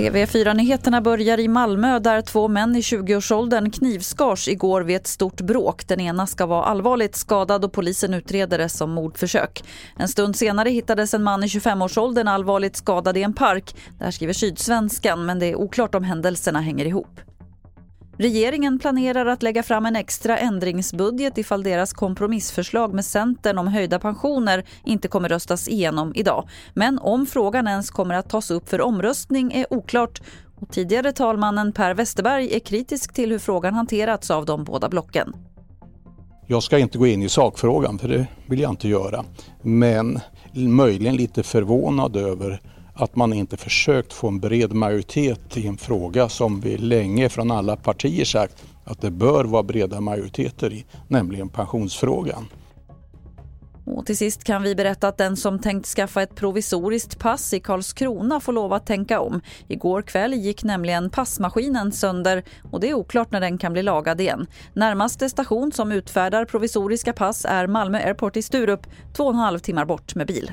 TV4-nyheterna börjar i Malmö där två män i 20-årsåldern knivskars igår vid ett stort bråk. Den ena ska vara allvarligt skadad och polisen utreder det som mordförsök. En stund senare hittades en man i 25-årsåldern allvarligt skadad i en park. Det här skriver Sydsvenskan men det är oklart om händelserna hänger ihop. Regeringen planerar att lägga fram en extra ändringsbudget ifall deras kompromissförslag med Centern om höjda pensioner inte kommer röstas igenom idag. Men om frågan ens kommer att tas upp för omröstning är oklart och tidigare talmannen Per Westerberg är kritisk till hur frågan hanterats av de båda blocken. Jag ska inte gå in i sakfrågan för det vill jag inte göra. Men möjligen lite förvånad över att man inte försökt få en bred majoritet i en fråga som vi länge från alla partier sagt att det bör vara breda majoriteter i, nämligen pensionsfrågan. Och till sist kan vi berätta att den som tänkt skaffa ett provisoriskt pass i Karlskrona får lov att tänka om. Igår kväll gick nämligen passmaskinen sönder och det är oklart när den kan bli lagad igen. Närmaste station som utfärdar provisoriska pass är Malmö Airport i Sturup, två och en halv timmar bort med bil.